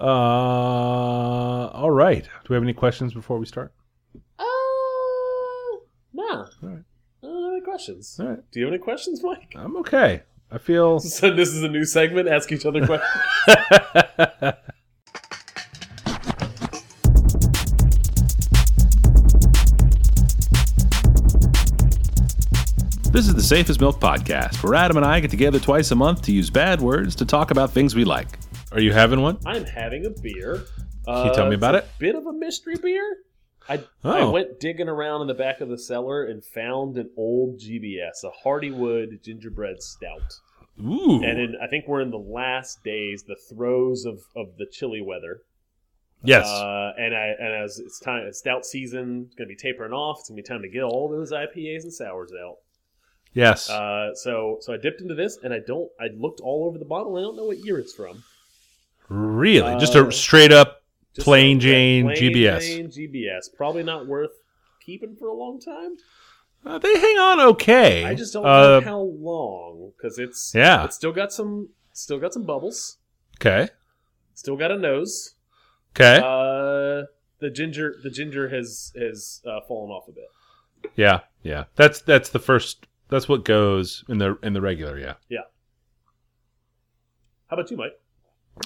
Uh, all right. Do we have any questions before we start? Uh, nah. right. I any questions. All right. Do you have any questions, Mike? I'm okay. I feel. So this is a new segment. Ask each other questions. This is the Safe as Milk Podcast, where Adam and I get together twice a month to use bad words to talk about things we like. Are you having one? I'm having a beer. Can you tell me it's about a it? Bit of a mystery beer. I, I Oh. went digging around in the back of the cellar and found an old GBS, a Hardywood gingerbread stout. Ooh. And in, I think we're in the last days, the throes of, of the chilly weather. yes. Uh, and I and as it's time, it's stout season. It's gonna be tapering off. It's gonna be time to get all those IPAs and sours out. yes. Uh, so so I dipped into this, and I don't. I looked all over the bottle. and I don't know what year it's from. Really? Just uh, a straight up plain Jane plain GBS. Jane GBS. Probably not worth keeping for a long time. Uh, they hang on okay. I just don't Uh, know how long because it's Yeah. It's still got some still got some bubbles. Okay. Still got a nose. Okay. Uh, the ginger the ginger has has uh, fallen off a bit. yeah. Yeah. That's that's the first. That's what goes in the in the regular. Yeah. Yeah. How about you, Mike?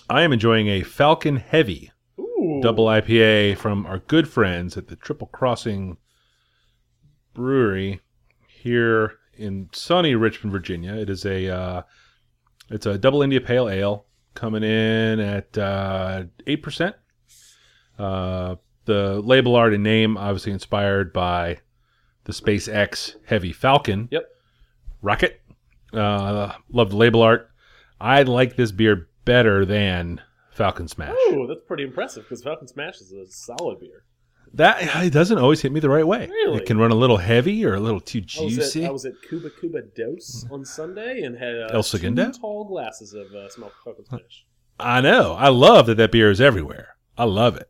I am enjoying a Falcon Heavy Ooh, double IPA from our good friends at the Triple Crossing Brewery here in sunny Richmond, Virginia. It is a uh, it's a double India Pale Ale coming in at uh, eight percent. Uh, the label art and name obviously inspired by the SpaceX Heavy Falcon. Yep. Rocket. Uh, love the label art. I like this beer better than Falcon Smash. Oh, that's pretty impressive because Falcon Smash is a solid beer. That it doesn't always hit me the right way. Really? It can run a little heavy or a little too I was, juicy. at, I was at Cuba Cuba Dos on Sunday and had uh, El Segundo? two tall glasses of uh, smoked Falcon Smash. I know. I love that that beer is everywhere. I love it.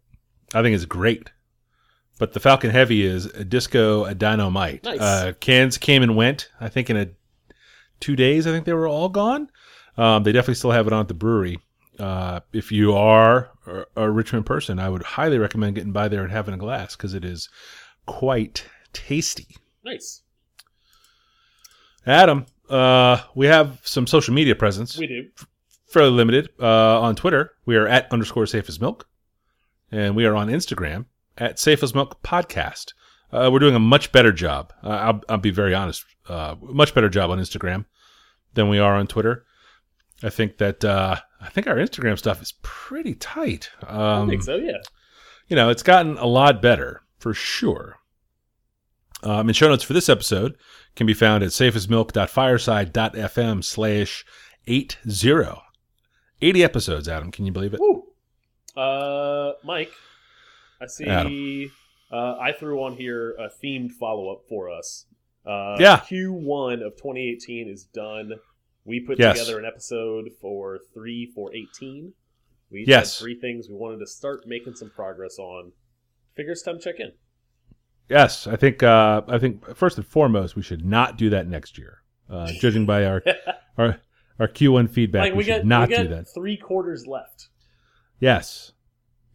I think it's great. But the Falcon Heavy is a disco, a dynamite. Nice. Uh, cans came and went. I think in a two days. I think they were all gone. Um, they definitely still have it on at the brewery. Uh, if you are a, a Richmond person, I would highly recommend getting by there and having a glass because it is quite tasty. Nice. Adam, uh, we have some social media presence. We do. fairly limited. Uh, on Twitter, we are at underscore safe as milk. And we are on Instagram at safe as milk podcast. Uh, we're doing a much better job. Uh, I'll, I'll be very honest. Uh, much better job on Instagram than we are on Twitter. I think that uh, I think our Instagram stuff is pretty tight. I Um, think so. Yeah. you know, it's gotten a lot better for sure. Um, and show notes for this episode can be found at safeasmilk.fireside.fm slash 80. 80 episodes, Adam. Can you believe it? Woo. Uh, Mike, I see. Uh, I threw on here a themed follow up for us. Uh, Yeah. Q1 of 2018 is done. We put Yes. together an episode for three for 18. We Yes. had three things we wanted to start making some progress on. Figure it's time check in. Yes, I think uh, I think first and foremost we should not do that next year. Uh, judging by our our our Q1 feedback, like we, we should not we do that. three quarters left. Yes,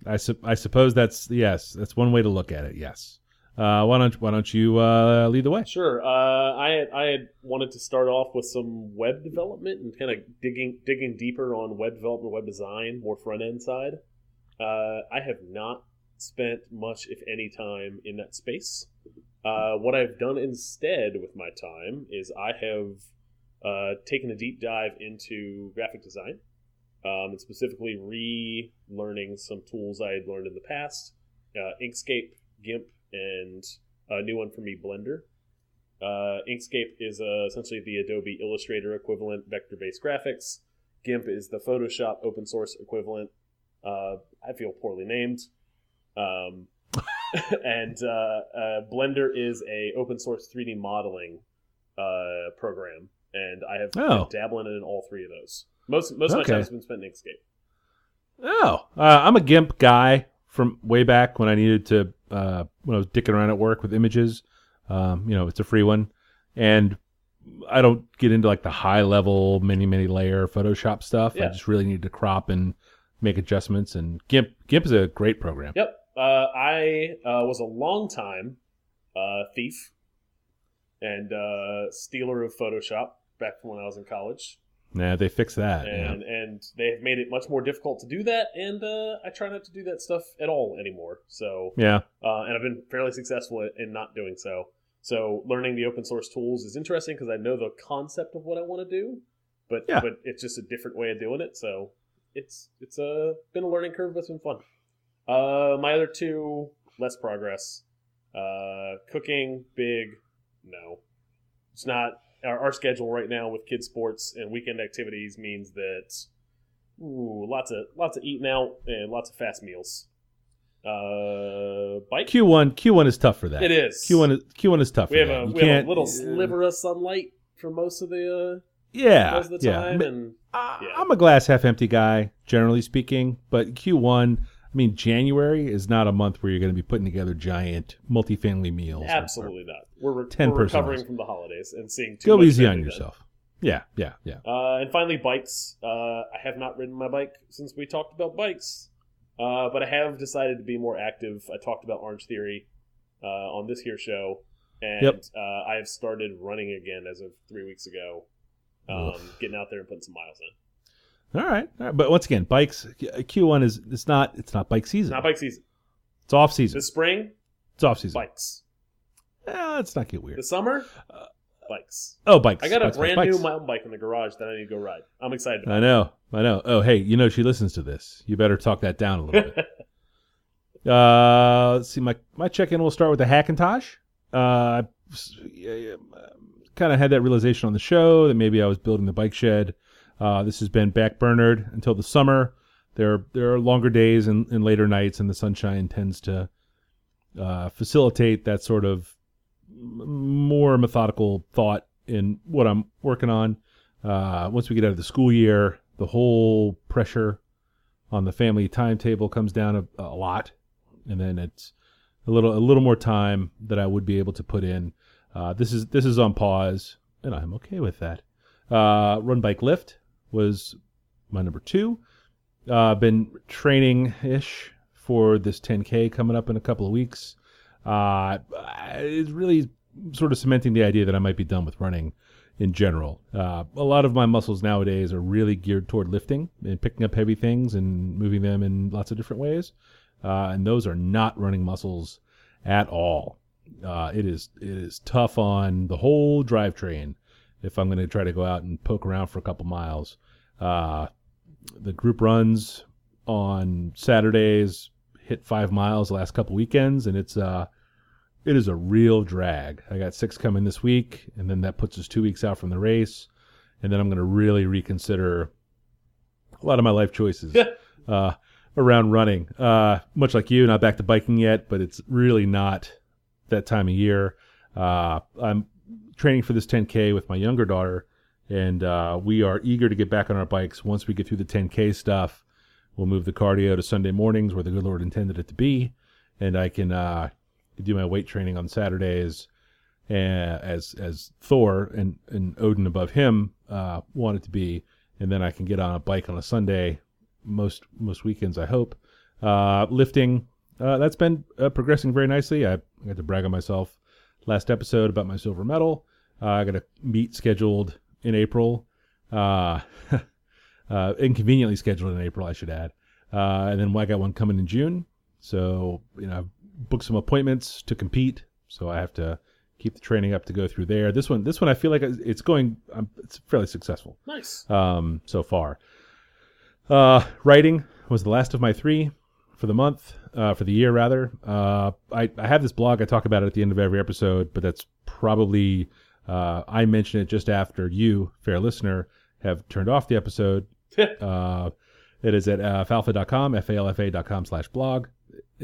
I su- I suppose that's yes, that's one way to look at it. Yes. Uh, why don't why don't you uh, lead the way? Sure. Uh, I had, I had wanted to start off with some web development and kind of digging digging deeper on web development, web design, more front end side. Uh, I have not spent much, if any, time in that space. Uh, what I've done instead with my time is I have uh, taken a deep dive into graphic design, um, and specifically relearning some tools I had learned in the past: Inkscape, GIMP, and a new one for me, Blender. Uh, Inkscape is uh, essentially the Adobe Illustrator equivalent, vector-based graphics. GIMP is the Photoshop open source equivalent. Uh, I feel poorly named. Um, and uh, uh, Blender is a open source 3D modeling uh, program, and I have Oh. been dabbling in all three of those. Most most of my time has been spent in Inkscape. Oh, uh, I'm a GIMP guy from way back when I needed to uh, when I was dicking around at work with images. Um, you know, it's a free one, and I don't get into like the high level, many many layer Photoshop stuff. I just really need to crop and make adjustments. And GIMP GIMP is a great program. Yep. Uh, I uh, was a long time uh, thief and uh, stealer of Photoshop back when I was in college, Yeah, they fixed that. yeah. and and they have made it much more difficult to do that. And uh, I try not to do that stuff at all anymore. So Yeah, uh, and I've been fairly successful in not doing so. So learning the open source tools is interesting because I know the concept of what I want to do, but Yeah. but it's just a different way of doing it. So it's it's uh, been a learning curve, but it's been fun. Uh, my other two less progress. Uh, cooking big, no, it's not. Our, our schedule right now with kids sports and weekend activities means that ooh, lots of lots of eating out and lots of fast meals. Uh, bike. Q one Q one is tough for that. It is. Q one is Q one is tough. We for have that. a we have a little sliver of sunlight for most of the uh, Yeah, most of the yeah. and I- Yeah. I'm a glass half empty guy, generally speaking. But Q1, I mean, January is not a month where you're going to be putting together giant multifamily meals. or- absolutely not. We're, re- 10 we're recovering from the holidays and seeing too Go easy on yourself. Yeah, yeah, yeah. Uh, and finally, bikes. Uh, I have not ridden my bike since we talked about bikes, uh, but I have decided to be more active. I talked about Orange Theory uh, on this here show, and Yep. uh, I have started running again as of three weeks ago. Um, getting out there and putting some miles in. All right, all right. But once again, bikes. Q1 is it's not it's not bike It's season. not bike season. It's off season. This spring, It's off season. bikes. Eh, let's not get weird. The summer, bikes. Oh, bikes. I got a brand bikes, new mountain bike in the garage that I need to go ride. I'm excited. I know, I know. Oh, hey, you know she listens to this. You better talk that down a little bit. Uh, let's see. My my check in will start with the Hackintosh. Uh, I kind of had that realization on the show that maybe I was building the bike shed. Uh, this has been backburnered until the summer. There there are longer days and, and later nights, and the sunshine tends to uh, facilitate that sort of more methodical thought in what I'm working on. Uh, once we get out of the school year, the whole pressure on the family timetable comes down a, a lot, and then it's a little a little more time that I would be able to put in. Uh, this is this is on pause, and I'm okay with that. Uh, run bike lift was my number two. Uh, been training ish for this 10k coming up in a couple of weeks. Uh, it's really sort of cementing the idea that I might be done with running in general. Uh, a lot of my muscles nowadays are really geared toward lifting and picking up heavy things and moving them in lots of different ways. Uh, and those are not running muscles at all. Uh, it is it is tough on the whole drivetrain if I'm going to try to go out and poke around for a couple miles. Uh, the group runs on Saturdays hit five miles the last couple weekends, and it's uh it is a real drag. I got six coming this week, and then that puts us two weeks out from the race, and then I'm going to really reconsider a lot of my life choices uh, around running. Uh, much like you, not back to biking yet, but it's really not that time of year. Uh, I'm training for this 10K with my younger daughter, and uh, we are eager to get back on our bikes once we get through the 10K stuff. We'll move the cardio to Sunday mornings where the good Lord intended it to be, and I can uh, do my weight training on Saturdays uh, as as Thor and, and Odin above him uh, want it to be, and then I can get on a bike on a Sunday most most weekends. I hope uh, lifting uh, that's been uh, progressing very nicely. I, I got to brag on myself last episode about my silver medal. Uh, I got a meet scheduled in April. Uh, uh, inconveniently scheduled in April, I should add. Uh, and then I got one coming in June. So, you know, I've booked some appointments to compete. So I have to keep the training up to go through there. This one, this one, I feel like it's going, um, it's fairly successful Nice. um, so far. Uh, writing was the last of my three for the month, uh, for the year rather. Uh, I, I have this blog I talk about it at the end of every episode, but that's probably uh, I mention it just after you, fair listener, have turned off the episode. uh, it is at uh, falfa.com, f-a-l-f-a.com slash blog,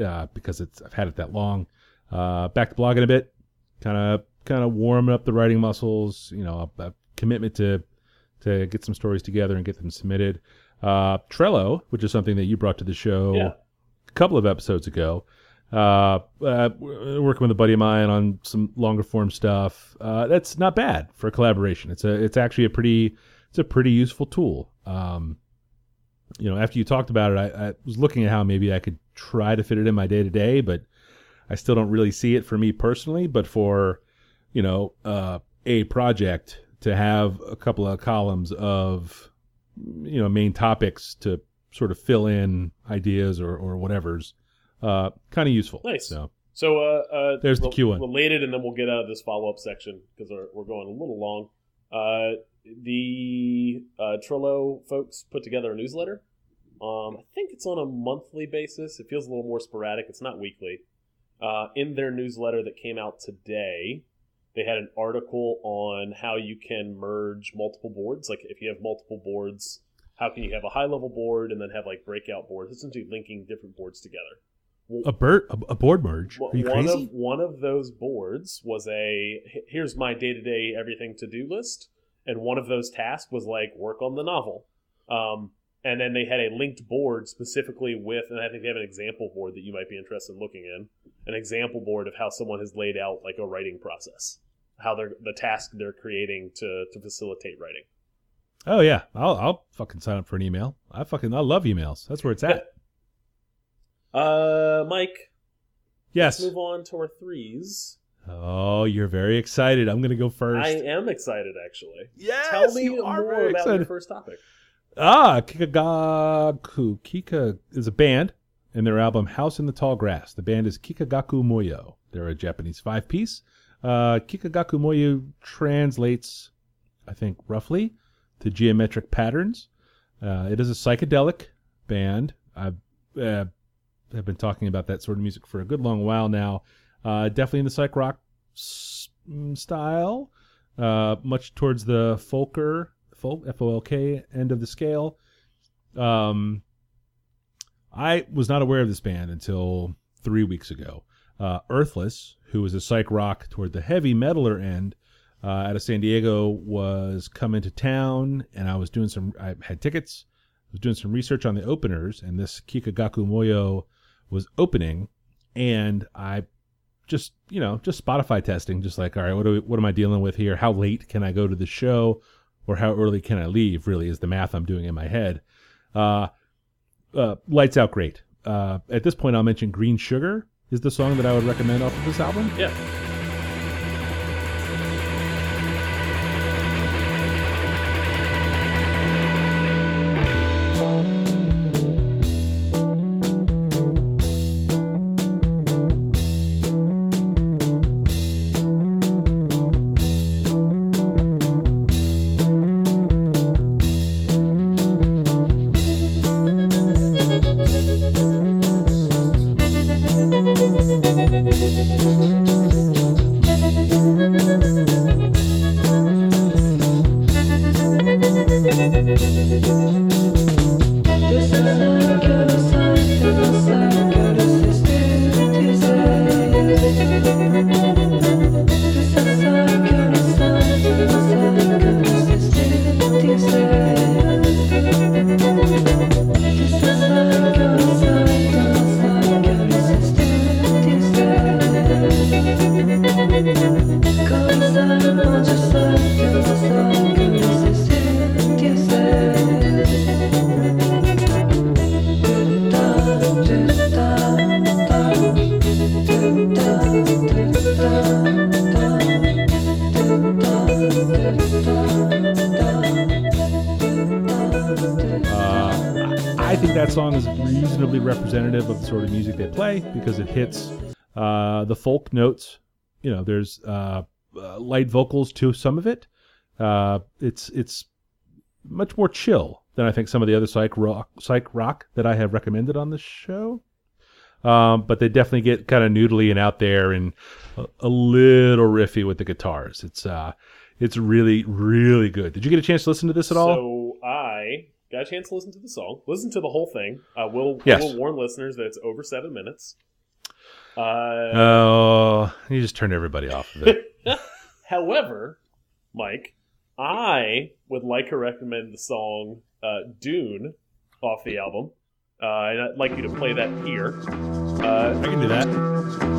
uh, because it's I've had it that long. Uh, back to blogging a bit, kind of kind of warming up the writing muscles. You know, a, a commitment to to get some stories together and get them submitted. Uh, Trello, which is something that you brought to the show Yeah. Couple of episodes ago. Uh, uh, working with a buddy of mine on some longer form stuff. Uh, that's not bad for a collaboration. It's a it's actually a pretty it's a pretty useful tool. Um, you know, after you talked about it, I, I was looking at how maybe I could try to fit it in my day to day, but I still don't really see it for me personally. But for, you know, uh, a project to have a couple of columns of, you know, main topics to sort of fill in ideas or, or whatever's uh, kind of useful. Nice. So So uh, uh, There's the Q1. related, and then we'll get out of this follow up section because we're, we're going a little long. Uh, the uh, Trello folks put together a newsletter. Um, I think it's on a monthly basis. It feels a little more sporadic. It's not weekly. Uh, in their newsletter that came out today, they had an article on how you can merge multiple boards. Like if you have multiple boards, how can you have a high level board and then have like breakout boards? It's essentially linking different boards together. Well, a bird, a, a board merge. Are you one crazy? of one of those boards was a here's my day to day everything to do list, and one of those tasks was like work on the novel. Um, and then they had a linked board specifically with, and I think they have an example board that you might be interested in looking in, an example board of how someone has laid out like a writing process, how they're the task they're creating to to facilitate writing. Oh yeah, I'll I'll fucking sign up for an email. I fucking I love emails. That's where it's at. Uh, Mike, Yes. let's move on to our threes. Oh, you're very excited. I'm gonna go first. I am excited actually. yes, Tell me you are more about excited. your first topic. Ah, Kikagaku. Kika is a band, and their album House in the Tall Grass. The band is Kikagaku Moyo. They're a Japanese five piece. Uh, Kikagaku Moyo translates, I think, roughly to geometric patterns. Uh, it is a psychedelic band. I've uh, have been talking about that sort of music for a good long while now. Uh, definitely in the psych rock s- mm, style, uh, much towards the folker, folk F O L K end of the scale. Um, I was not aware of this band until three weeks ago. Uh, Earthless, who is a psych rock toward the heavy metaler end, uh, out of San Diego, was coming to town, and I was doing some. I had tickets. I was doing some research on the openers, and this Kikagaku Moyo was opening, and I just you know just Spotify testing, just like all right, what we, what am I dealing with here? How late can I go to the show, or how early can I leave? Really, is the math I'm doing in my head. Uh, uh, lights out great. Uh, at this point, I'll mention Green Sugar is the song that I would recommend off of this album. Yeah. Sort of music they play because it hits uh, the folk notes. You know, there's uh, uh, light vocals to some of it. Uh, it's it's much more chill than I think some of the other psych rock, psych rock that I have recommended on this show. Um, but they definitely get kind of noodly and out there and a, a little riffy with the guitars. It's uh, it's really really good. Did you get a chance to listen to this at all? So I got a chance to listen to the song, listen to the whole thing. Uh, we'll, Yes. we'll warn listeners that it's over seven minutes. Uh, Oh, you just turned everybody off of it. however, Mike, I would like to recommend the song uh, "Dune" off the album. Uh, and I'd like you to play that here. Uh, I can do that.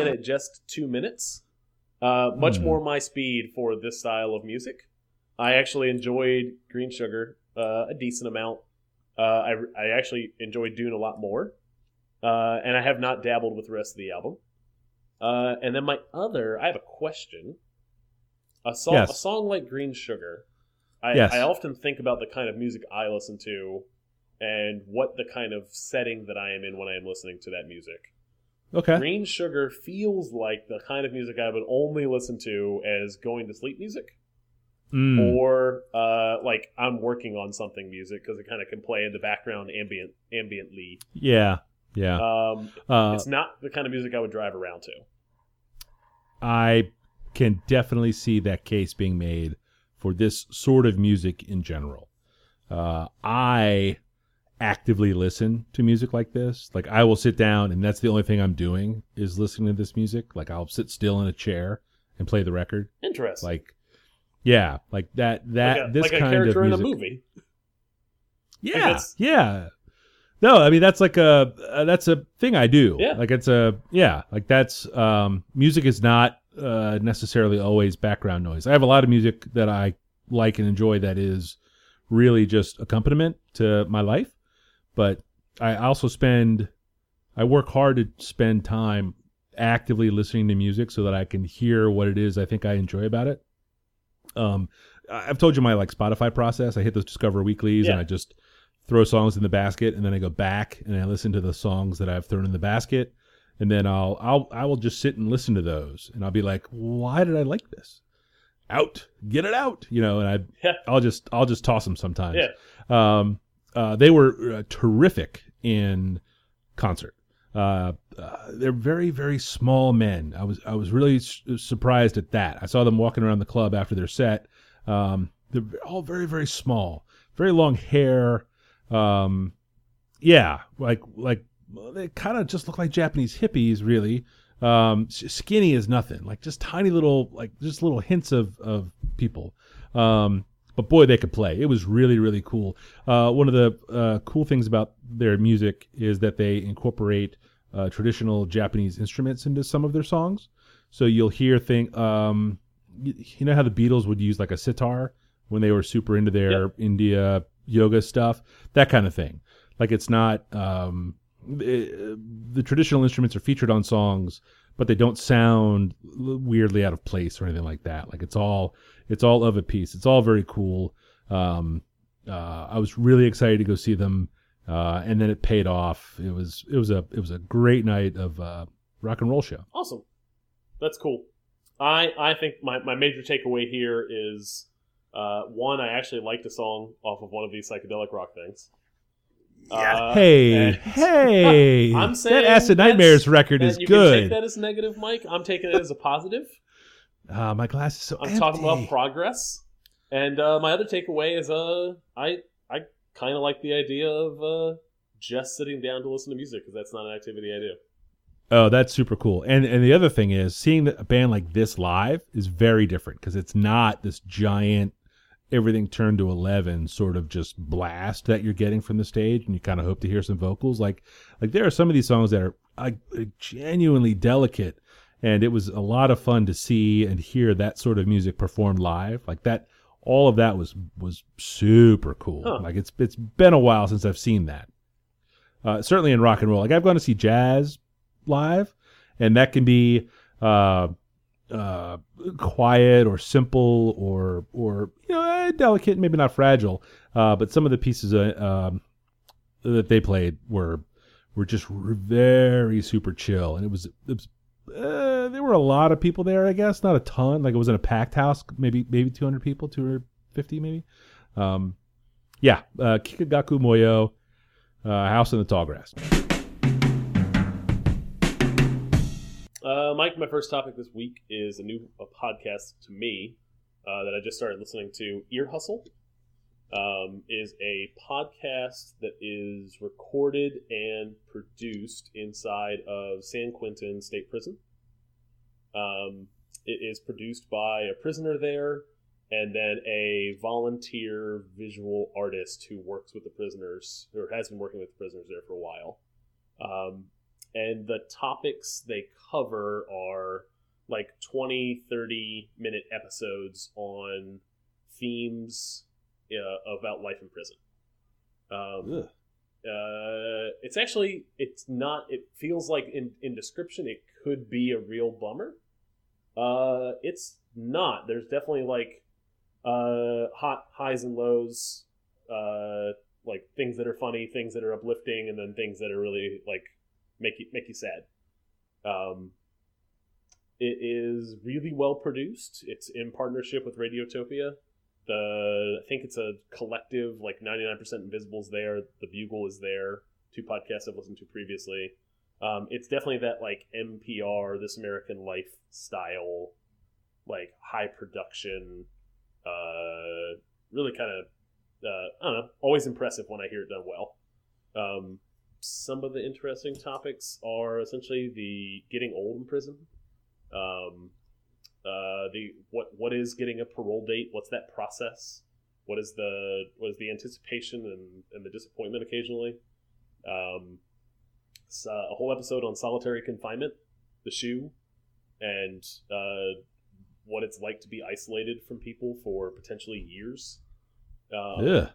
In at just two minutes. Uh, much Hmm. more my speed for this style of music. I actually enjoyed Green Sugar uh, a decent amount. Uh, I, I actually enjoyed Dune a lot more. Uh, and I have not dabbled with the rest of the album. Uh, and then my other, I have a question. A song, Yes. a song like Green Sugar. I, Yes. I often think about the kind of music I listen to, and what the kind of setting that I am in when I am listening to that music. Okay. Green Sugar feels like the kind of music I would only listen to as going to sleep music, Mm. or uh, like I'm working on something music because it kind of can play in the background ambient ambiently. Yeah. Yeah. Um, Uh, it's not the kind of music I would drive around to. I can definitely see that case being made for this sort of music in general. Uh, I actively listen to music like this. Like I will sit down and that's the only thing I'm doing is listening to this music. Like I'll sit still in a chair and play the record. Interesting. Like yeah, like that that like a, this like a kind character of in music. a movie. Yeah, yeah. No, I mean that's like a uh, that's a thing I do. Yeah. Like it's a yeah, like that's um music is not uh necessarily always background noise. I have a lot of music that I like and enjoy that is really just accompaniment to my life, but I also spend I work hard to spend time actively listening to music so that I can hear what it is I think I enjoy about it. Um I've told you my like Spotify process. I hit those Discover Weeklies and I just throw songs in the basket and then I go back and I listen to the songs that I've thrown in the basket and then I'll I'll I will just sit and listen to those and I'll be like, why did I like this? Out, get it out, you know. And I Yeah. I'll just I'll just toss them sometimes. Yeah. Um, uh, they were uh, terrific in concert. Uh, uh, they're very very small men. I was I was really su- surprised at that. I saw them walking around the club after their set. Um, they're all very very small, very long hair. Um, yeah, like like they kind of just look like Japanese hippies, really. Um, skinny as nothing, like just tiny little, like just little hints of of people. Um, but boy, they could play. It was really really cool. Uh, one of the uh, cool things about their music is that they incorporate uh, traditional Japanese instruments into some of their songs. So you'll hear thing. Um, you, you know how the Beatles would use like a sitar when they were super into their India yoga stuff, that kind of thing. Like it's not um, eh, the traditional instruments are featured on songs, but they don't sound weirdly out of place or anything like that. Like it's all it's all of a piece. It's all very cool. Um, uh, I was really excited to go see them, uh, and then it paid off. It was it was a it was a great night of uh, rock and roll show. Awesome. That's cool. I I think my, my major takeaway here is uh, one, I actually liked a song off of one of these psychedelic rock things. Uh, hey, hey! I'm that Acid Nightmares record and is you can take that as negative, Mike. I'm taking it as a positive. Ah, my glass is so I'm empty. talking about progress. And uh, my other takeaway is uh, I I kind of like the idea of uh, just sitting down to listen to music because that's not an activity I do. Oh, that's super cool. And and the other thing is seeing a band like this live is very different because it's not this giant everything turned to 11 sort of just blast that you're getting from the stage and you kind of hope to hear some vocals. Like like there are some of these songs that are like genuinely delicate and it was a lot of fun to see and hear that sort of music performed live. Like that all of that was was super cool. Huh. like it's it's been a while since i've seen that. Uh, certainly in rock and roll. Like i've gone to see jazz live and that can be uh uh quiet or simple or or you know eh, delicate maybe not fragile uh but some of the pieces uh, um that they played were were just very super chill. And it was it was uh, there were a lot of people there i guess not a ton. Like it was in a packed house maybe maybe 200 people 250 maybe. Um yeah uh kikagaku moyo uh house in the tall grass Uh, Mike, my first topic this week is a new a podcast to me uh, that I just started listening to. Ear Hustle um, is a podcast that is recorded and produced inside of San Quentin State Prison. Um, it is produced by a prisoner there and then a volunteer visual artist who works with the prisoners or has been working with the prisoners there for a while. Um, and the topics they cover are like 20, 30 minute episodes on themes uh, about life in prison. Um, uh, it's actually it's not. It feels like in in description it could be a real bummer. Uh, it's not. There's definitely like uh hot highs and lows. Uh, like things that are funny, things that are uplifting, and then things that are really like make you make you sad. Um, it is really well produced. It's in partnership with Radiotopia. The I think it's a collective like 99% Invisible's there. The Bugle is there. Two podcasts I've listened to previously. Um, it's definitely that like NPR, This American Life style, like high production, uh, really kind of uh, I don't know, always impressive when I hear it done well. Um, some of the interesting topics are essentially the getting old in prison. Um, uh, the what what is getting a parole date? What's that process? What is the what is the anticipation and, and the disappointment occasionally? Um, uh, a whole episode on solitary confinement, the shoe, and uh, what it's like to be isolated from people for potentially years. Um, Ugh.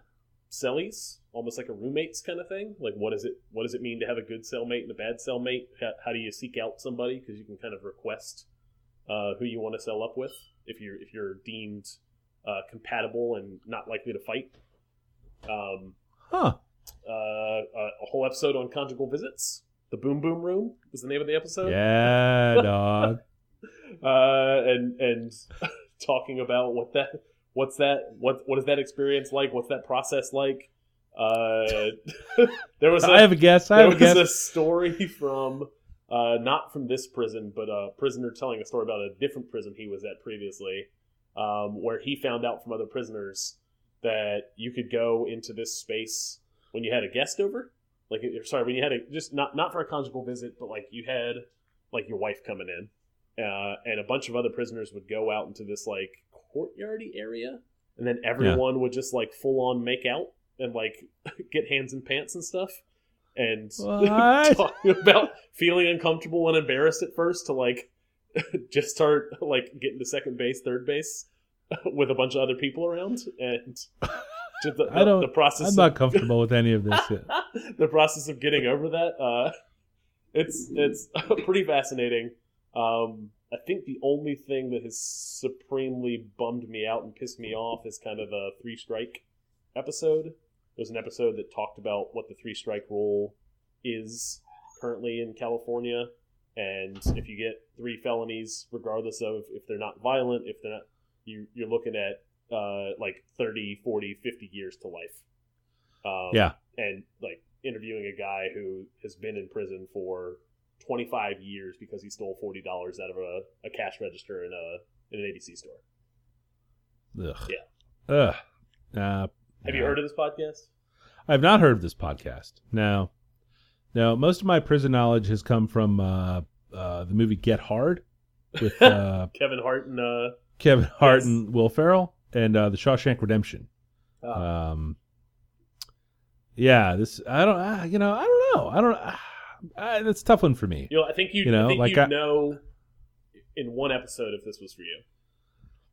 Cellies, almost like a roommates kind of thing. Like, what does it what does it mean to have a good cellmate and a bad cellmate? How, how do you seek out somebody? Because you can kind of request uh, who you want to cell up with if you're if you're deemed uh, compatible and not likely to fight. Um, Huh. uh, a, a whole episode on conjugal visits. The Boom Boom Room was the name of the episode. Yeah, dog. uh, and and talking about what that what's that what what is that experience like? What's that process like? Uh, there was a, I have a guess. I have a was guess. a story from uh, not from this prison, but a prisoner telling a story about a different prison he was at previously, um, where he found out from other prisoners that you could go into this space when you had a guest over. Like, sorry, when you had a just not not for a conjugal visit, but like you had like your wife coming in, uh, and a bunch of other prisoners would go out into this like courtyardy area, and then everyone would just like full on make out and like get hands and pants and stuff. And talking about feeling uncomfortable and embarrassed at first to like just start like getting to second base, third base with a bunch of other people around, and just the, I don't- the process. I'm of- not comfortable with any of this. Yet. the process of getting over that. Uh, it's it's pretty fascinating. Um, I think the only thing that has supremely bummed me out and pissed me off is kind of a three strike episode. There's an episode that talked about what the three strike rule is currently in California, and if you get three felonies, regardless of if they're not violent, if they're not, you you're looking at uh, like 30, 40, 50 years to life. Um, Yeah. and like interviewing a guy who has been in prison for 25 years because he stole $40 out of a, a cash register in a in an ABC store. Ugh. Yeah. Ugh. Uh, Have you heard of this podcast? I've not heard of this podcast. No. No, most of my prison knowledge has come from uh, uh, the movie Get Hard with uh, Kevin Hart and uh, Kevin Hart Yes. and Will Ferrell and uh, The Shawshank Redemption. uh, Um, yeah, this I don't uh, you know I don't know I don't uh, uh, that's a tough one for me. you know, I think you you know, I think like you I- know in one episode if this was for you.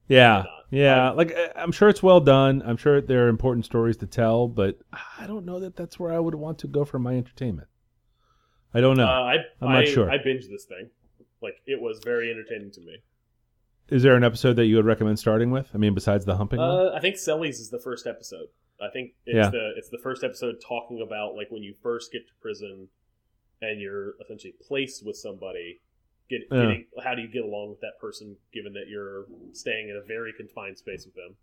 Yeah, yeah. Like I- I'm sure it's well done. I'm sure there are important stories to tell, but I don't know that that's where I would want to go for my entertainment. I don't know. Uh, I I'm not I, sure. I binged this thing. Like it was very entertaining to me. Is there an episode that you would recommend starting with? I mean, besides the humping one? Uh, I think Cellies is the first episode. I think it's Yeah. the it's the first episode talking about like when you first get to prison and you're essentially placed with somebody. Get, Yeah. getting, how do you get along with that person given that you're staying in a very confined space with them?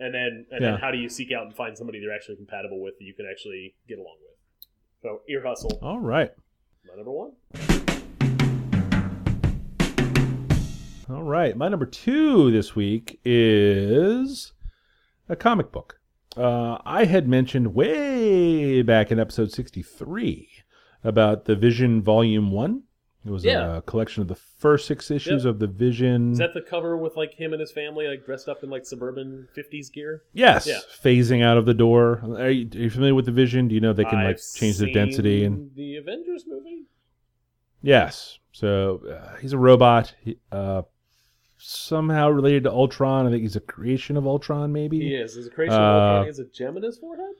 And then and Yeah. then how do you seek out and find somebody they're actually compatible with that you can actually get along with? So ear hustle, All right. my number one. All right. My number two this week is a comic book. Uh, I had mentioned way back in episode 63 about the Vision Volume 1. It was Yeah. a collection of the first six issues of the Vision. Is that the cover with like him and his family like dressed up in like suburban '50s gear? yes. Yeah. Phasing out of the door. Are you, are you familiar with the Vision? Do you know they can like I've change the density and the Avengers movie. Yes. So uh, he's a robot. He, uh, somehow related to Ultron. I think he's a creation of Ultron. Maybe He is. There's a creation of Uh, Ultron. He has a gem in his forehead.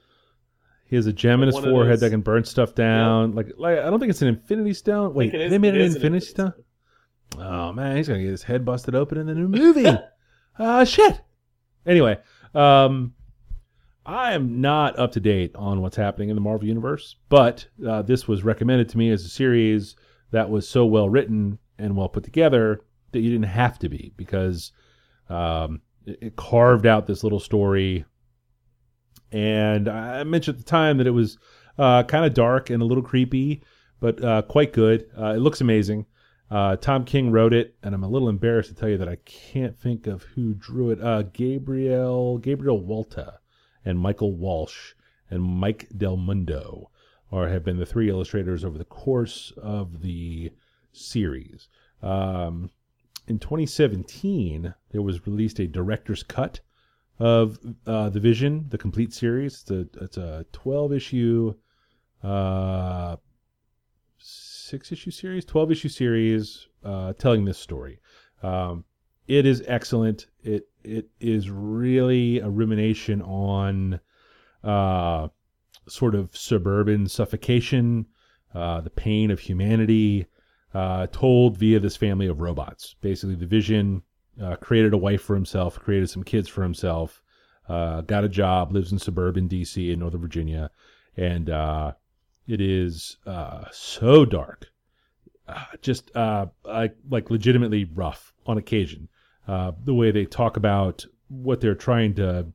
He has a gem in his forehead that can burn stuff down. Like, like I don't think it's an Infinity Stone. Wait, is- they made it an Infinity Stone. Oh man, he's gonna get his head busted open in the new movie. Ah, shit. Anyway, um, I am not up to date on what's happening in the Marvel universe, but uh, this was recommended to me as a series that was so well written and well put together that you didn't have to be because um, it, it carved out this little story. And I mentioned at the time that it was uh, kind of dark and a little creepy, but uh, quite good. Uh, it looks amazing. Uh, Tom King wrote it, and I'm a little embarrassed to tell you that I can't think of who drew it. Uh, Gabriel Gabriel Walta and Michael Walsh and Mike Del Mundo or have been the three illustrators over the course of the series. Um, in 2017, there was released a director's cut of uh, the Vision, the complete series. It's a, it's a 12 issue, uh, six issue series, 12 issue series uh, telling this story. Um, it is excellent. It it is really a rumination on uh, sort of suburban suffocation, uh, the pain of humanity, uh, told via this family of robots. Basically, the Vision uh, created a wife for himself, created some kids for himself, uh, got a job, lives in suburban DC in Northern Virginia, and uh, it is uh, so dark, uh, just uh, like like legitimately rough on occasion. The way they talk about what they're trying to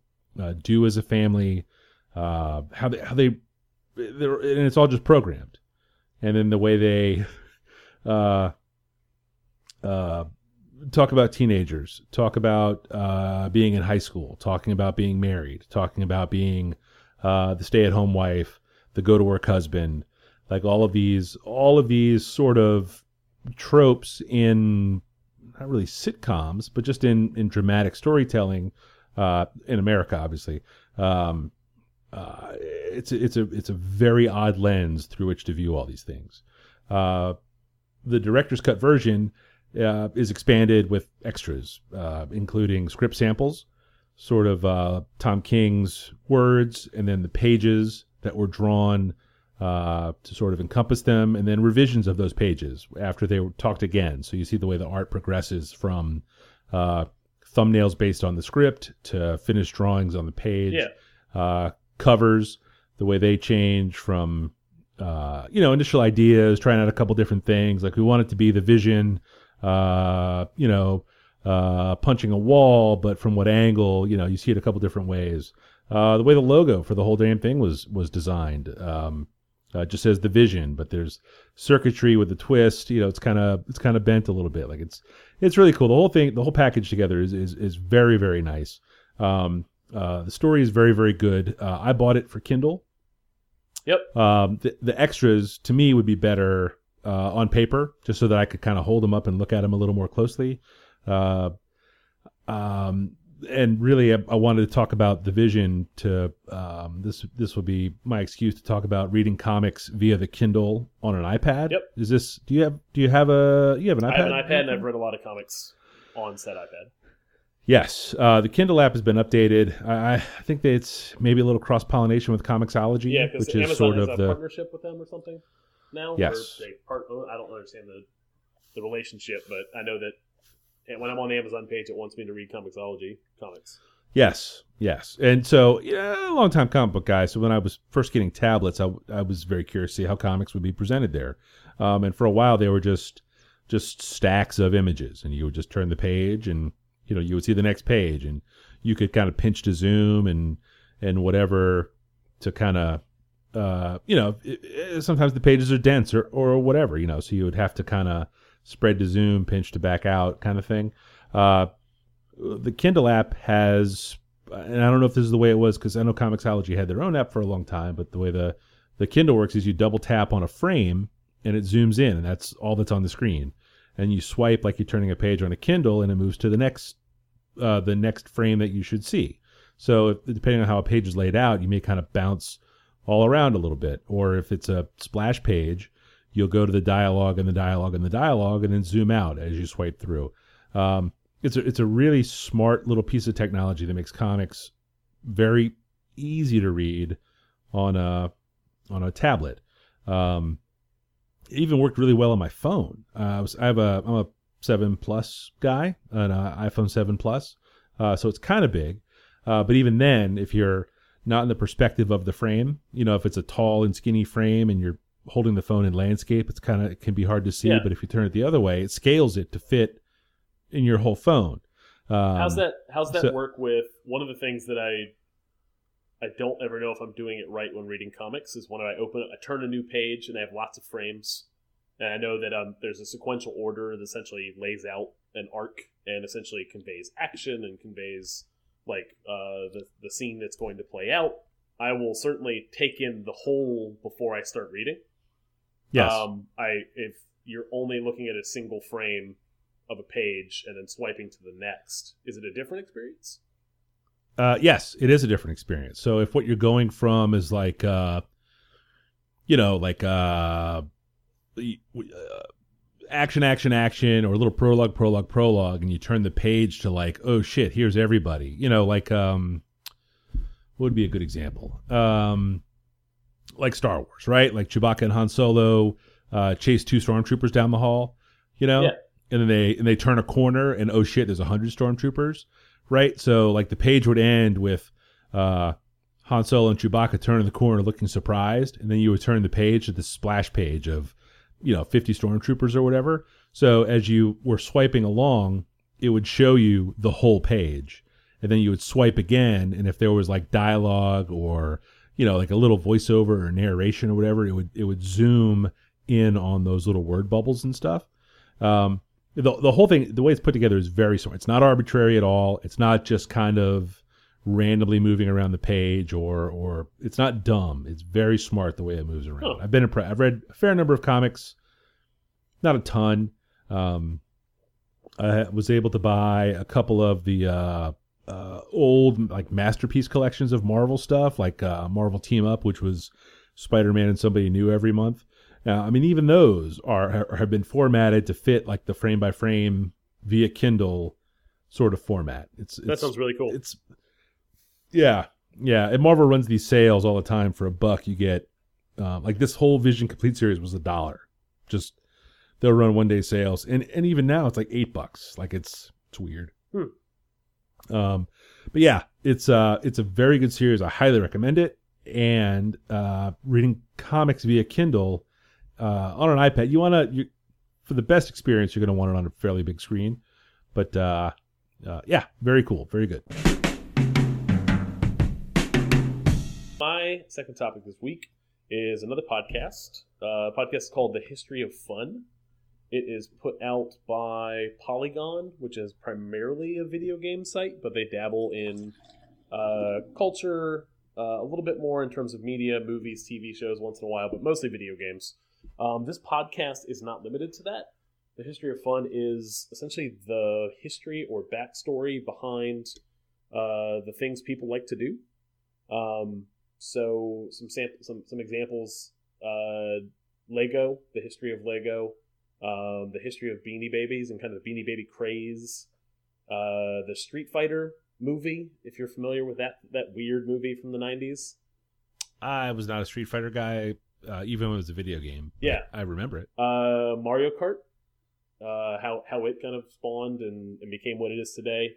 do as a family, how they how they, and it's all just programmed, and then the way they uh, uh, talk about teenagers, talk about uh, being in high school, talking about being married, talking about being uh, the stay-at-home wife, the go-to-work husband, like all of these, all of these sort of tropes in not really sitcoms, but just in in dramatic storytelling uh, in America, obviously. Um, uh, it's a, it's a it's a very odd lens through which to view all these things. Uh, the director's cut version uh, is expanded with extras, uh, including script samples, sort of uh, Tom King's words, and then the pages that were drawn uh, to sort of encompass them, and then revisions of those pages after they were talked again. So you see the way the art progresses from uh, thumbnails based on the script to finished drawings on the page. Yeah. Uh, covers, the way they change from uh, you know initial ideas, trying out a couple different things. Like we want it to be the vision, uh, you know, uh, punching a wall, but from what angle? You know, you see it a couple different ways. Uh, the way the logo for the whole damn thing was was designed. Um, uh, just says the vision, but there's circuitry with the twist. You know, it's kind of it's kind of bent a little bit. Like it's it's really cool. The whole thing, the whole package together is is, is very very nice. Um, uh, the story is very very good. Uh, I bought it for Kindle. Yep. Um, the, the extras to me would be better uh, on paper, just so that I could kind of hold them up and look at them a little more closely. Uh, um, and really, I, I wanted to talk about the vision. To um, this, this will be my excuse to talk about reading comics via the Kindle on an iPad. Yep. Is this? Do you have? Do you have a? You have an iPad? I have an iPad and I've read a lot of comics on said iPad. Yes, uh, the Kindle app has been updated. I, I think that it's maybe a little cross pollination with Comixology, Yeah, which Amazon is sort has of a the partnership with them or something now. Yes. they part, I don't understand the the relationship, but I know that when I'm on the Amazon page, it wants me to read Comixology comics. Yes, yes. And so, yeah, a long time comic book guy. So when I was first getting tablets, I, I was very curious to see how comics would be presented there. Um, and for a while, they were just just stacks of images, and you would just turn the page, and you know you would see the next page, and you could kind of pinch to zoom and and whatever to kind of uh, you know it, it- sometimes the pages are dense or or whatever, you know, so you would have to kind of spread to zoom, pinch to back out, kind of thing. Uh, the Kindle app has, and I don't know if this is the way it was because I know Comixology had their own app for a long time, but the way the the Kindle works is you double tap on a frame and it zooms in, and that's all that's on the screen. And you swipe like you're turning a page on a Kindle, and it moves to the next uh, the next frame that you should see. So if, depending on how a page is laid out, you may kind of bounce all around a little bit, or if it's a splash page, you'll go to the dialogue and the dialogue and the dialogue, and then zoom out as you swipe through. Um, it's a it's a really smart little piece of technology that makes comics very easy to read on a on a tablet. Um, it even worked really well on my phone. Uh, I was I have a I'm a seven plus guy, an uh, iPhone seven plus, uh, so it's kind of big. Uh, but even then, if you're not in the perspective of the frame, you know, if it's a tall and skinny frame and you're holding the phone in landscape, it's kind of it can be hard to see. Yeah. But if you turn it the other way, it scales it to fit in your whole phone. Um, how's that? How's that so- work with one of the things that I I don't ever know if I'm doing it right when reading comics is when I open it, I turn a new page and I have lots of frames, and I know that um, there's a sequential order that essentially lays out an arc and essentially conveys action and conveys like uh, the the scene that's going to play out. I will certainly take in the whole before I start reading. Yes. Um, I if you're only looking at a single frame of a page and then swiping to the next, is it a different experience? Uh, yes, it is a different experience. So if what you're going from is like, uh, you know, like uh, uh, action, action, action, or a little prologue, prologue, prologue, and you turn the page to like, oh shit, here's everybody. You know, like um, what would be a good example? Um, like Star Wars, right? Like Chewbacca and Han Solo uh, chase two stormtroopers down the hall. You know, Yeah. and then they and they turn a corner, and oh shit, there's a hundred stormtroopers right? So like the page would end with uh, Han Solo and Chewbacca turning the corner, looking surprised, and then you would turn the page to the splash page of you know 50 stormtroopers or whatever. So as you were swiping along, it would show you the whole page, and then you would swipe again, and if there was like dialogue or you know like a little voiceover or narration or whatever, it would it would zoom in on those little word bubbles and stuff. Um, the the whole thing, the way it's put together is very smart. It's not arbitrary at all. It's not just kind of randomly moving around the page or or it's not dumb. It's very smart the way it moves around. I've been impressed. I've read a fair number of comics, not a ton. Um, I was able to buy a couple of the uh, uh, old like masterpiece collections of Marvel stuff, like uh, Marvel Team Up, which was Spider Man and somebody new every month. Uh, I mean, even those are have been formatted to fit like the frame by frame via Kindle sort of format. It's, That sounds really cool. it's yeah yeah and marvel runs these sales all the time for a buck you get um, like this whole vision complete series was a dollar. Just they'll run one day sales and and even now it's like eight bucks. Like it's it's weird. Hmm. um but yeah it's uh it's a very good series. I highly recommend it. And uh reading comics via kindle uh on an ipad you want to you for the best experience you're going to want it on a fairly big screen. But uh uh, yeah, very cool, very good. My second topic this week is another podcast. Uh, a podcast called The History of Fun. It is put out by Polygon, which is primarily a video game site, but they dabble in uh, culture uh, a little bit more in terms of media, movies, TV shows once in a while, but mostly video games. Um, this podcast is not limited to that. The History of Fun is essentially the history or backstory behind uh, the things people like to do. Um, so some sample, some some examples: uh, Lego, the history of Lego, um, the history of Beanie Babies and kind of the Beanie Baby craze. Uh, the Street Fighter movie, if you're familiar with that that weird movie from the '90s. I was not a Street Fighter guy, uh, even when it was a video game. Yeah. I remember it. Uh, Mario Kart, uh, how how it kind of spawned and, and became what it is today.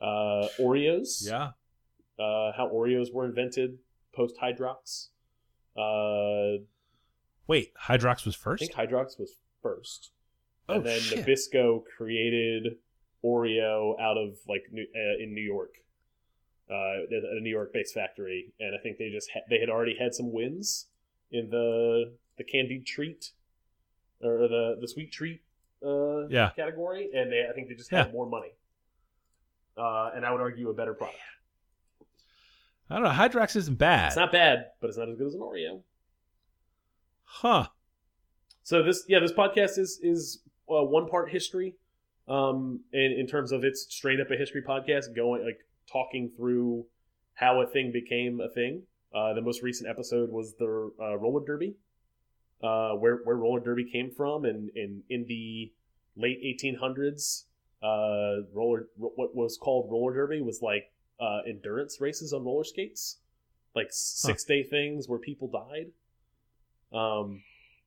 Uh, Oreos, Yeah. uh, how Oreos were invented post Hydrox. Uh, Wait, Hydrox was first. I think Hydrox was first, oh and then shit! Nabisco created Oreo out of like New, uh, in New York, uh, a New York-based factory, and I think they just ha- they had already had some wins in the the candied treat or the the sweet treat uh, Yeah. category, and they I think they just had more money, uh, and I would argue a better product. I don't know. Hydrox isn't bad. It's not bad, but it's not as good as an Oreo. huh? So this, yeah, this podcast is is uh, one part history, um, in in terms of it's straight up a history podcast, going like talking through how a thing became a thing. Uh, the most recent episode was the uh, roller derby, uh, where where roller derby came from, and in in the late 1800s, uh, roller what was called roller derby was like uh, endurance races on roller skates, like six day things where people died. Um,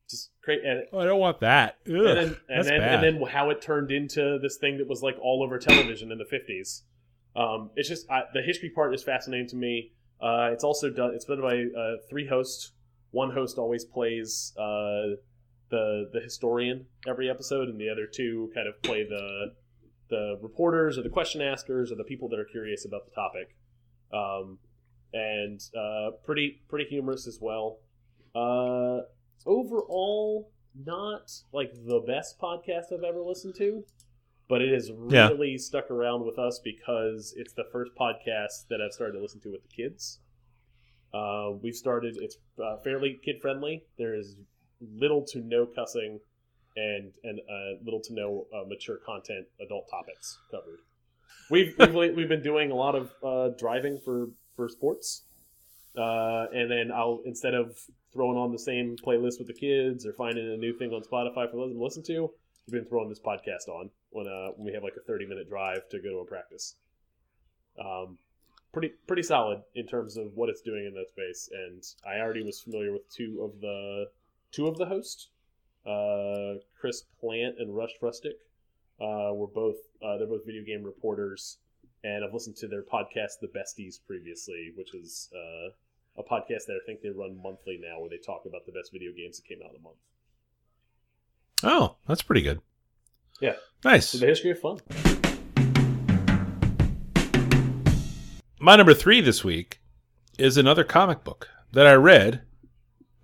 just great. And, Oh, I don't want that. Ugh, and then and then, and then how it turned into this thing that was like all over television in the 50s. Um, it's just I, the history part is fascinating to me. Uh, it's also done. It's been by uh, three hosts. One host always plays uh, the the historian every episode, and the other two kind of play the the reporters or the question askers or the people that are curious about the topic. Um, and uh, pretty pretty humorous as well. Uh, overall, not like the best podcast I've ever listened to, but it has Yeah. really stuck around with us because it's the first podcast that I've started to listen to with the kids. Uh, we've started; it's uh, fairly kid friendly. There is little to no cussing, and and uh, little to no uh, mature content, adult topics covered. We've we've, we've been doing a lot of uh, driving for for sports, uh, and then I'll instead of throwing on the same playlist with the kids or finding a new thing on Spotify for them to listen to, we've been throwing this podcast on when uh, when we have like a thirty minute drive to go to a practice. Um, pretty pretty solid in terms of what it's doing in that space, and I already was familiar with two of the two of the hosts, uh, Chris Plante and Russ Frushtick. Uh, were both uh, they're both video game reporters, and I've listened to their podcast, The Besties, previously, which is uh, a podcast that I think they run monthly now, where they talk about the best video games that came out in the month. oh, that's pretty good. Yeah. Nice. The history of fun. My number three this week is another comic book that I read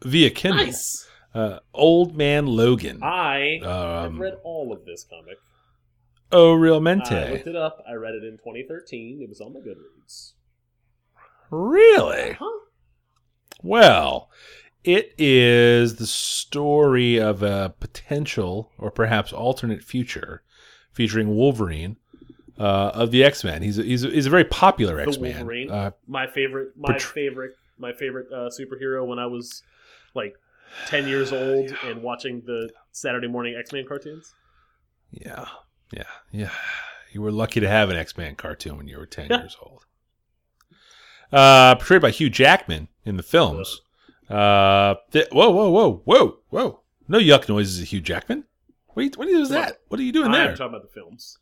via Kindle. Nice. Uh, Old Man Logan. I have Um, read all of this comic. oh, realmente! I looked it up. I read it in 2013. It was on the Goodreads. Really? Huh? Well, it is the story of a potential or perhaps alternate future featuring Wolverine uh, of the X Men. He's a, he's a, he's a very popular X Man. Wolverine. Uh, My favorite, my favorite, my favorite uh, superhero when I was like 10 years old and watching the Saturday morning X Men cartoons. yeah, yeah, yeah. You were lucky to have an X Men cartoon when you were ten Yeah. years old. Uh, portrayed by Hugh Jackman in the films. Uh, th- whoa, whoa, whoa, whoa, whoa! No yuck noises, of Hugh Jackman. What, are you, what is that? What are you doing I'm there? talking about the films.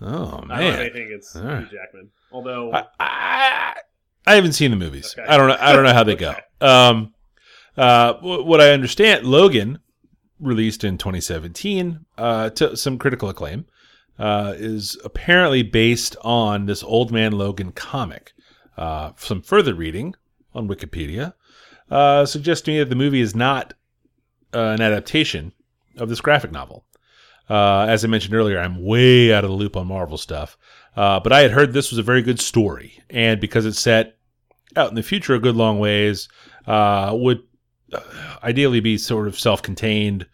Oh I don't have man, anything against All right. Hugh Jackman. Although, I, I, I haven't seen the movies. Okay. I don't know. I don't know how they Okay. go. Um, uh, what I understand, Logan, released in 2017, uh, to some critical acclaim, uh, is apparently based on this Old Man Logan comic. Uh, some further reading on Wikipedia uh, suggests to me that the movie is not uh, an adaptation of this graphic novel. As I mentioned earlier, I'm way out of the loop on Marvel stuff. But I had heard this was a very good story, and because it's set out in the future a good long ways, would ideally be sort of self-contained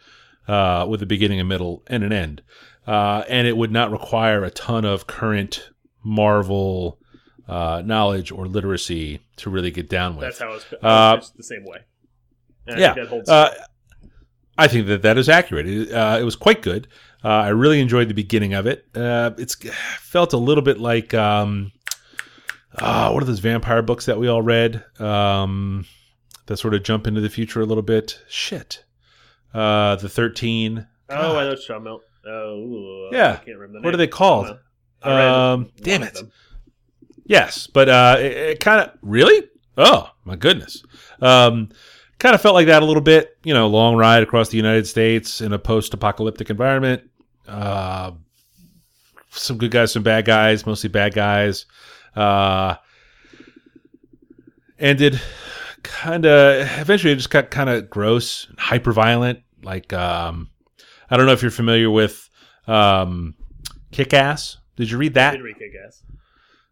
uh, with a beginning, a middle, and an end, uh, and it would not require a ton of current Marvel uh, knowledge or literacy to really get down with. that's how it's Uh, it's the same way. And I yeah. think that holds Uh, I think that that is accurate. It, uh, it was quite good. Uh, I really enjoyed the beginning of it. Uh, it's felt a little bit like um, uh, what are those vampire books that we all read um, that sort of jump into the future a little bit? Shit, uh, the Thirteen. Oh, I know what you're talking about. Oh, ooh, Yeah. I can't remember the What are they called? I don't know. I read Um, damn it. Yes, but uh, it, it kind of really. Oh my goodness. Um, kind of felt like that a little bit. You know, long ride across the United States in a post-apocalyptic environment. Uh, some good guys, some bad guys, mostly bad guys. Uh, ended kind of eventually it just got kind of gross, hyper violent. Like um, I don't know if you're familiar with um, Kick Ass. Did you read that? I guess.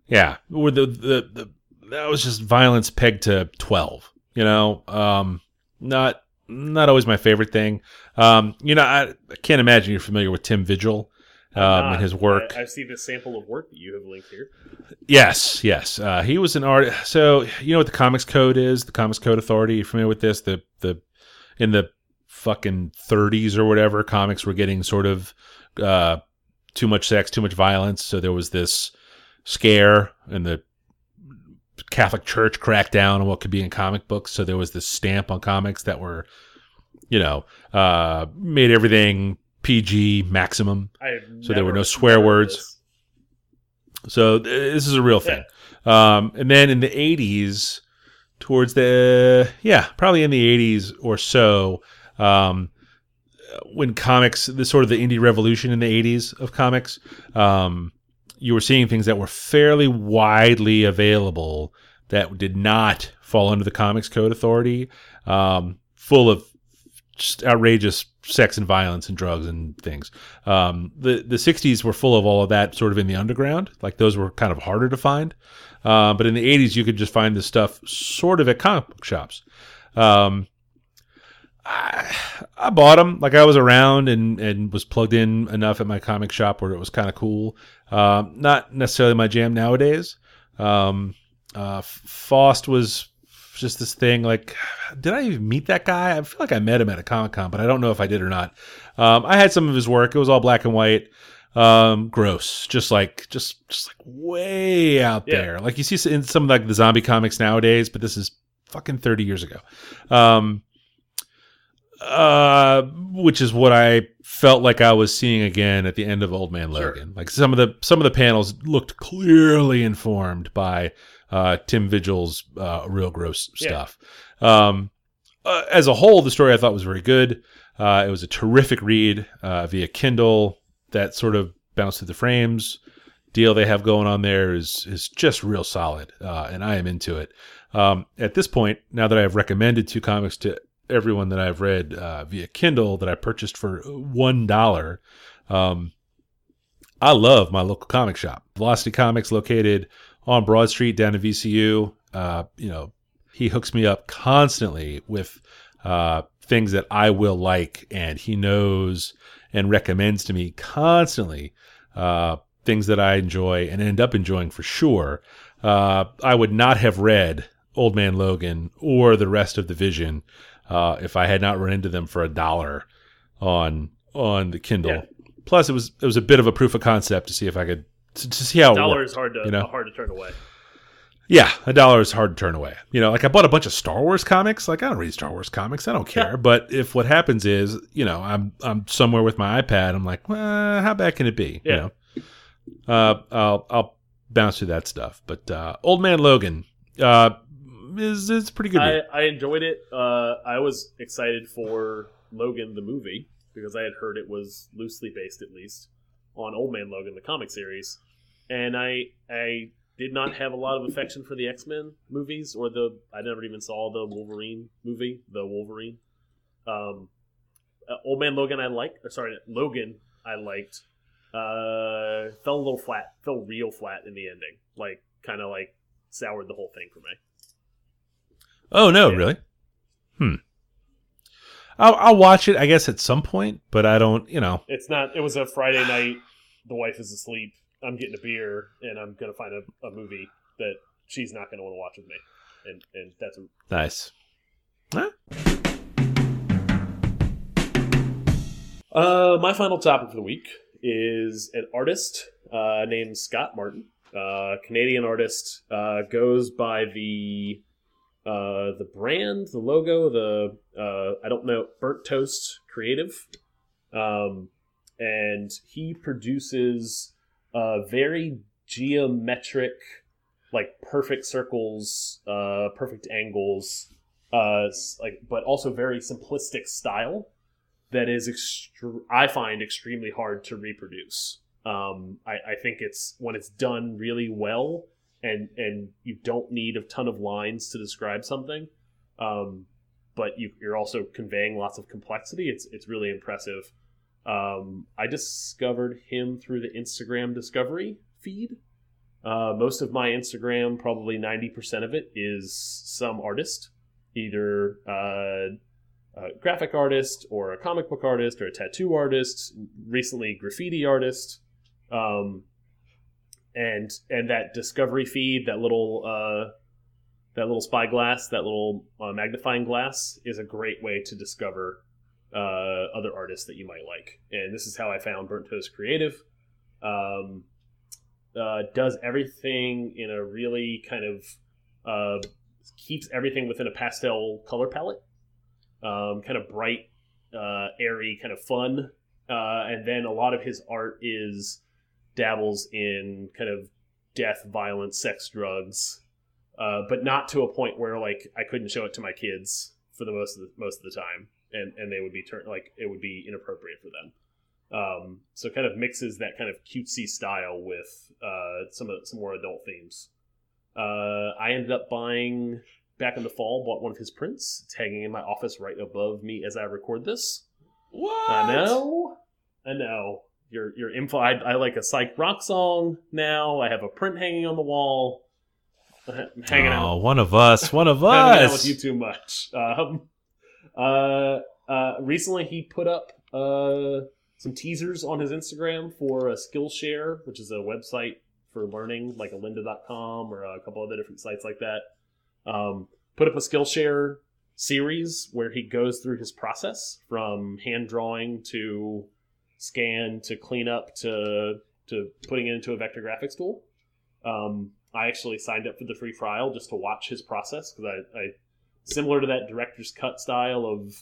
Yeah, where the, the the that was just violence pegged to twelve. You know, um, not not always my favorite thing. Um, you know, I, I can't imagine you're familiar with Tim Vigil um, Not- and his work. I, I see the sample of work that you have linked here. Yes, yes. Uh, he was an artist. So you know what the Comics Code is? The Comics Code Authority. You familiar with this? The the in the fucking 30s or whatever, comics were getting sort of uh, too much sex, too much violence. So there was this scare, and the Catholic Church cracked down on what could be in comic books. So there was this stamp on comics that were, you know, uh, made everything PG maximum. So there were no swear words. So th- this is a real thing. Um, and then in the 80s, towards the, yeah, probably in the 80s or so, um, when comics, the sort of the indie revolution in the 80s of comics, um, you were seeing things that were fairly widely available that did not fall under the Comics Code Authority, um, full of just outrageous sex and violence and drugs and things. Um, the the '60s were full of all of that, sort of in the underground. Like those were kind of harder to find. Uh, but in the '80s, you could just find this stuff sort of at comic book shops. Um, I, I bought them like I was around and and was plugged in enough at my comic shop where it was kind of cool. Um, not necessarily my jam nowadays. Um, uh, Faust was just this thing. Like, did I even meet that guy? I feel like I met him at a comic con, but I don't know if I did or not. Um, I had some of his work. It was all black and white. Um, gross. Just like, just, just like way out Yeah. there. Like you see in some of like the zombie comics nowadays, but this is fucking 30 years ago. Um, uh, which is what I felt like I was seeing again at the end of Old Man Sure. Logan. Like some of the some of the panels looked clearly informed by uh, Tim Vigil's uh, real gross Yeah. stuff. Um, uh, as a whole, the story I thought was very good. Uh, it was a terrific read uh, via Kindle. That sort of bounce through the frames deal they have going on there is is just real solid, uh, and I am into it. Um, at this point, now that I've recommended two comics to everyone that I've read uh, via Kindle that I purchased for one dollar, um, I love my local comic shop, Velocity Comics, located on Broad Street down in VCU. Uh, you know, he hooks me up constantly with uh, things that I will like, and he knows and recommends to me constantly uh, things that I enjoy and end up enjoying for sure. Uh, I would not have read Old Man Logan or the rest of the Vision uh, if I had not run into them for a dollar on on the Kindle. Yeah. Plus, it was it was a bit of a proof of concept to see if I could to, to see how it Dollar worked. is hard to you know? hard to turn away. Yeah, a dollar is hard to turn away. You know, like I bought a bunch of Star Wars comics. Like I don't read Star Wars comics. I don't care. but if what happens is, you know, I'm I'm somewhere with my iPad. I'm like, well, how bad can it be? Yeah. You know, uh, I'll I'll bounce through that stuff. But uh, Old Man Logan uh, is is pretty good. I. I enjoyed it. Uh, I was excited for Logan the movie because I had heard it was loosely based, at least, on Old Man Logan, the comic series, and I I did not have a lot of affection for the X Men movies or the I never even saw the Wolverine movie, the Wolverine. Um, uh, Old Man Logan, I liked. Or sorry, Logan, I liked. Uh, fell a little flat, fell real flat in the ending, like kind of like soured the whole thing for me. oh no, yeah. really? Hmm. I'll, I'll watch it, I guess, at some point. But I don't. You know. It's not. It was a Friday night. The wife is asleep. I'm getting a beer, and I'm gonna find a, a movie that she's not gonna want to watch with me, and and that's a, Nice. uh my final topic for the week is an artist uh, named Scott Martin, uh, Canadian artist, uh, goes by the uh, the brand, the logo, the uh, I don't know, Burnt Toast Creative, um, and he produces uh, very geometric, like perfect circles, uh, perfect angles, uh, like but also very simplistic style that is extre- I find extremely hard to reproduce. Um, I, I think it's when it's done really well and and you don't need a ton of lines to describe something, um, but you, you're also conveying lots of complexity. It's it's really impressive. Um, I discovered him through the Instagram discovery feed. Uh, most of my Instagram, probably ninety percent of it, is some artist, either uh, a graphic artist or a comic book artist or a tattoo artist, recently graffiti artist. Um, and and that discovery feed, that little uh, that little spyglass, that little uh, magnifying glass, is a great way to discover uh, other artists that you might like. And this is how I found Burnt Toast Creative. Um, uh, does everything in a really kind of uh, keeps everything within a pastel color palette, um, kind of bright, uh, airy, kind of fun. Uh, and then a lot of his art is dabbles in kind of death, violence, sex, drugs, uh, but not to a point where like I couldn't show it to my kids for the most of the most of the time, and and they would be turned like it would be inappropriate for them. Um, so kind of mixes that kind of cutesy style with uh, some of some more adult themes. Uh, I ended up buying back in the fall, bought one of his prints. It's hanging in my office right above me as I record this. What? I know, I know. Your your info. I, I like a psych rock song now. I have a print hanging on the wall. I'm hanging oh, out. one of us. One of hanging out with you too much. Um, uh, uh, recently he put up uh, some teasers on his Instagram for a Skillshare, which is a website for learning, like a lynda.com or a couple other different sites like that. Um, put up a Skillshare series where he goes through his process from hand drawing to scan to cleanup to to putting it into a vector graphics tool. Um, I actually signed up for the free trial just to watch his process because I, I similar to that director's cut style of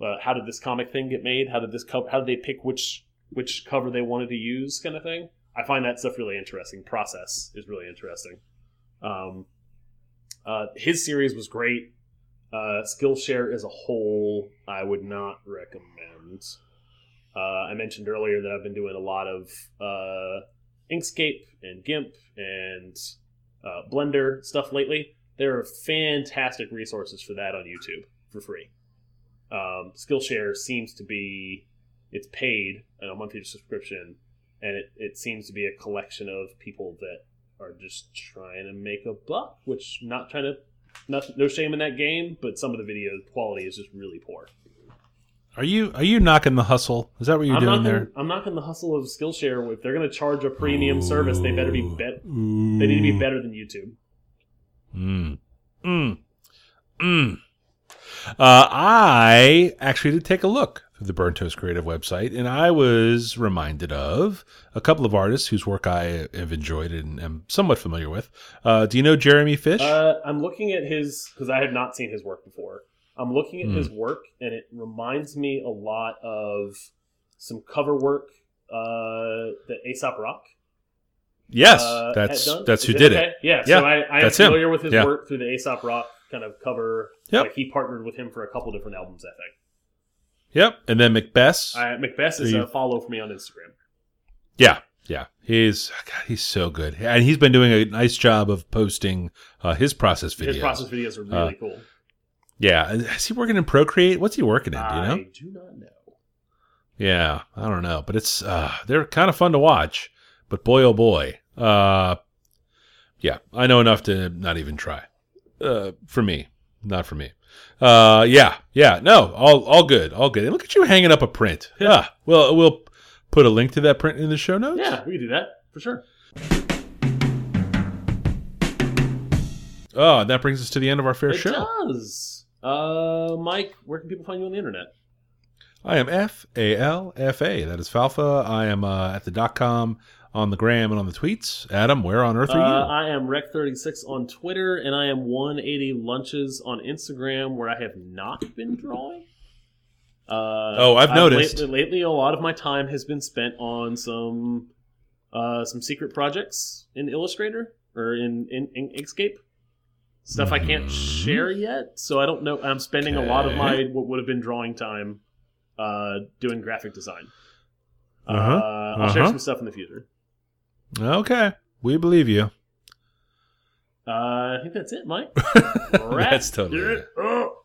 uh, how did this comic thing get made? How did this co- how did they pick which which cover they wanted to use kind of thing? I find that stuff really interesting. Process is really interesting. Um, uh, his series was great. Uh, Skillshare as a whole, I would not recommend. Uh, I mentioned earlier that I've been doing a lot of uh, Inkscape and GIMP and uh, Blender stuff lately. There are fantastic resources for that on YouTube for free. Um, Skillshare seems to be it's paid on a monthly subscription, and it, it seems to be a collection of people that are just trying to make a buck. Which not trying to not, no shame in that game, but some of the video quality is just really poor. Are you are you knocking the hustle? Is that what you're I'm doing knocking, there? I'm knocking the hustle of Skillshare. If they're going to charge a premium service, they better be bet. They need to be better than YouTube. Mm. Mm. Mm. Uh, I actually did take a look through the Burnt Toast Creative website, and I was reminded of a couple of artists whose work I have enjoyed and am somewhat familiar with. Uh, do you know Jeremy Fish? Uh, I'm looking at his because I have not seen his work before. I'm looking at Hmm. his work, and it reminds me a lot of some cover work uh, that Aesop Rock. Yes, uh, that's that's who did okay? it. Yeah, Yeah, so I, I am that's him. familiar with his Yeah. work through the Aesop Rock kind of cover. Yep. Like he partnered with him for a couple different albums, I think. Yep, and then McBess. I, McBess is a follow for me on Instagram. Yeah, yeah, he's God, he's so good, and he's been doing a nice job of posting uh, his process videos. His process videos are really cool. Yeah, is he working in Procreate? What's he working in? Do you know? I do not know. Yeah, I don't know, but it's uh, they're kind of fun to watch. But boy, oh boy, uh, yeah, I know enough to not even try. Uh, for me, not for me. Uh, yeah, yeah, no, all all good, all good. And look at you hanging up a print. Yeah, well, we'll put a link to that print in the show notes. Yeah, we can do that for sure. Oh, that brings us to the end of our fair it show. does. Uh, Mike, where can people find you on the internet? I am F A L F A. That is Falfa. I am uh, at the dot com on the gram and on the tweets. Adam, where on earth Uh, are you? I am Rec36 on Twitter, and I am 180 Lunches on Instagram, where I have not been drawing. Uh, Oh, I've noticed. Lately, lately, a lot of my time has been spent on some uh, some secret projects in Illustrator or in, in, in Inkscape. Stuff I can't Mhm. share yet, so I don't know. I'm spending a lot of my what would have been drawing time uh, doing graphic design. uh Uh-huh. I'll share Uh-huh. some stuff in the future. Okay, we believe you. Uh, I think that's it, Mike. That's totally it. it